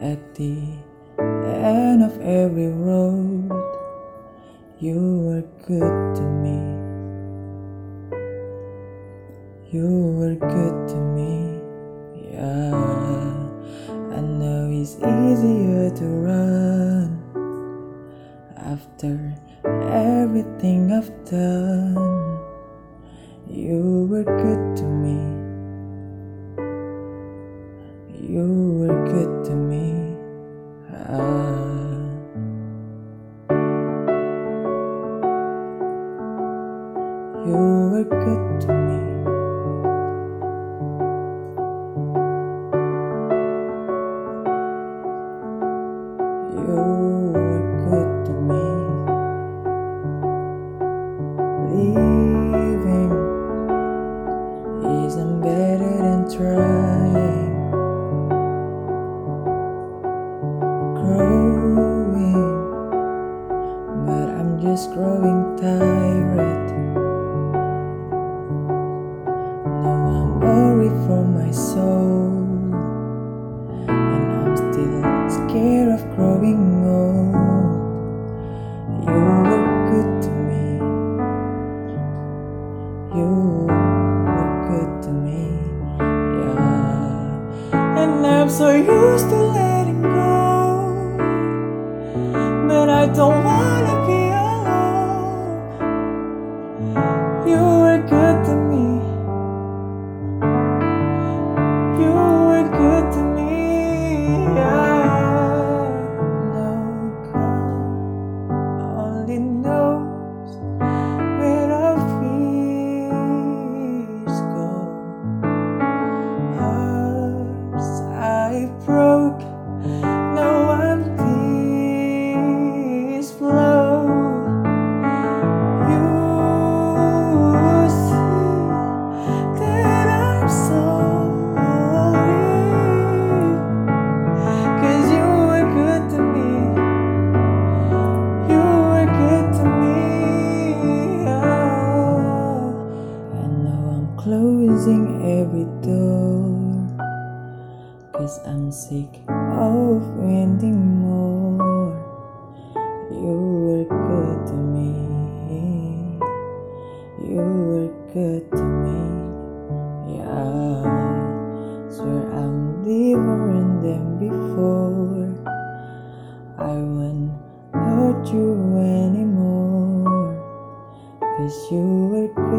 at the end of every road, you were good to me. You were good to me, yeah. I know it's easier to run after everything I've done. You were good to me. You were good to me. Leaving isn't better than trying. Growing, but I'm just growing tired. Now I'm worried for my soul. So used to letting go. But I don't wanna Cause I'm sick of wanting more. You were good to me. You were good to me. Yeah. Swear I'm different than before. I won't hurt you anymore. Cause you were.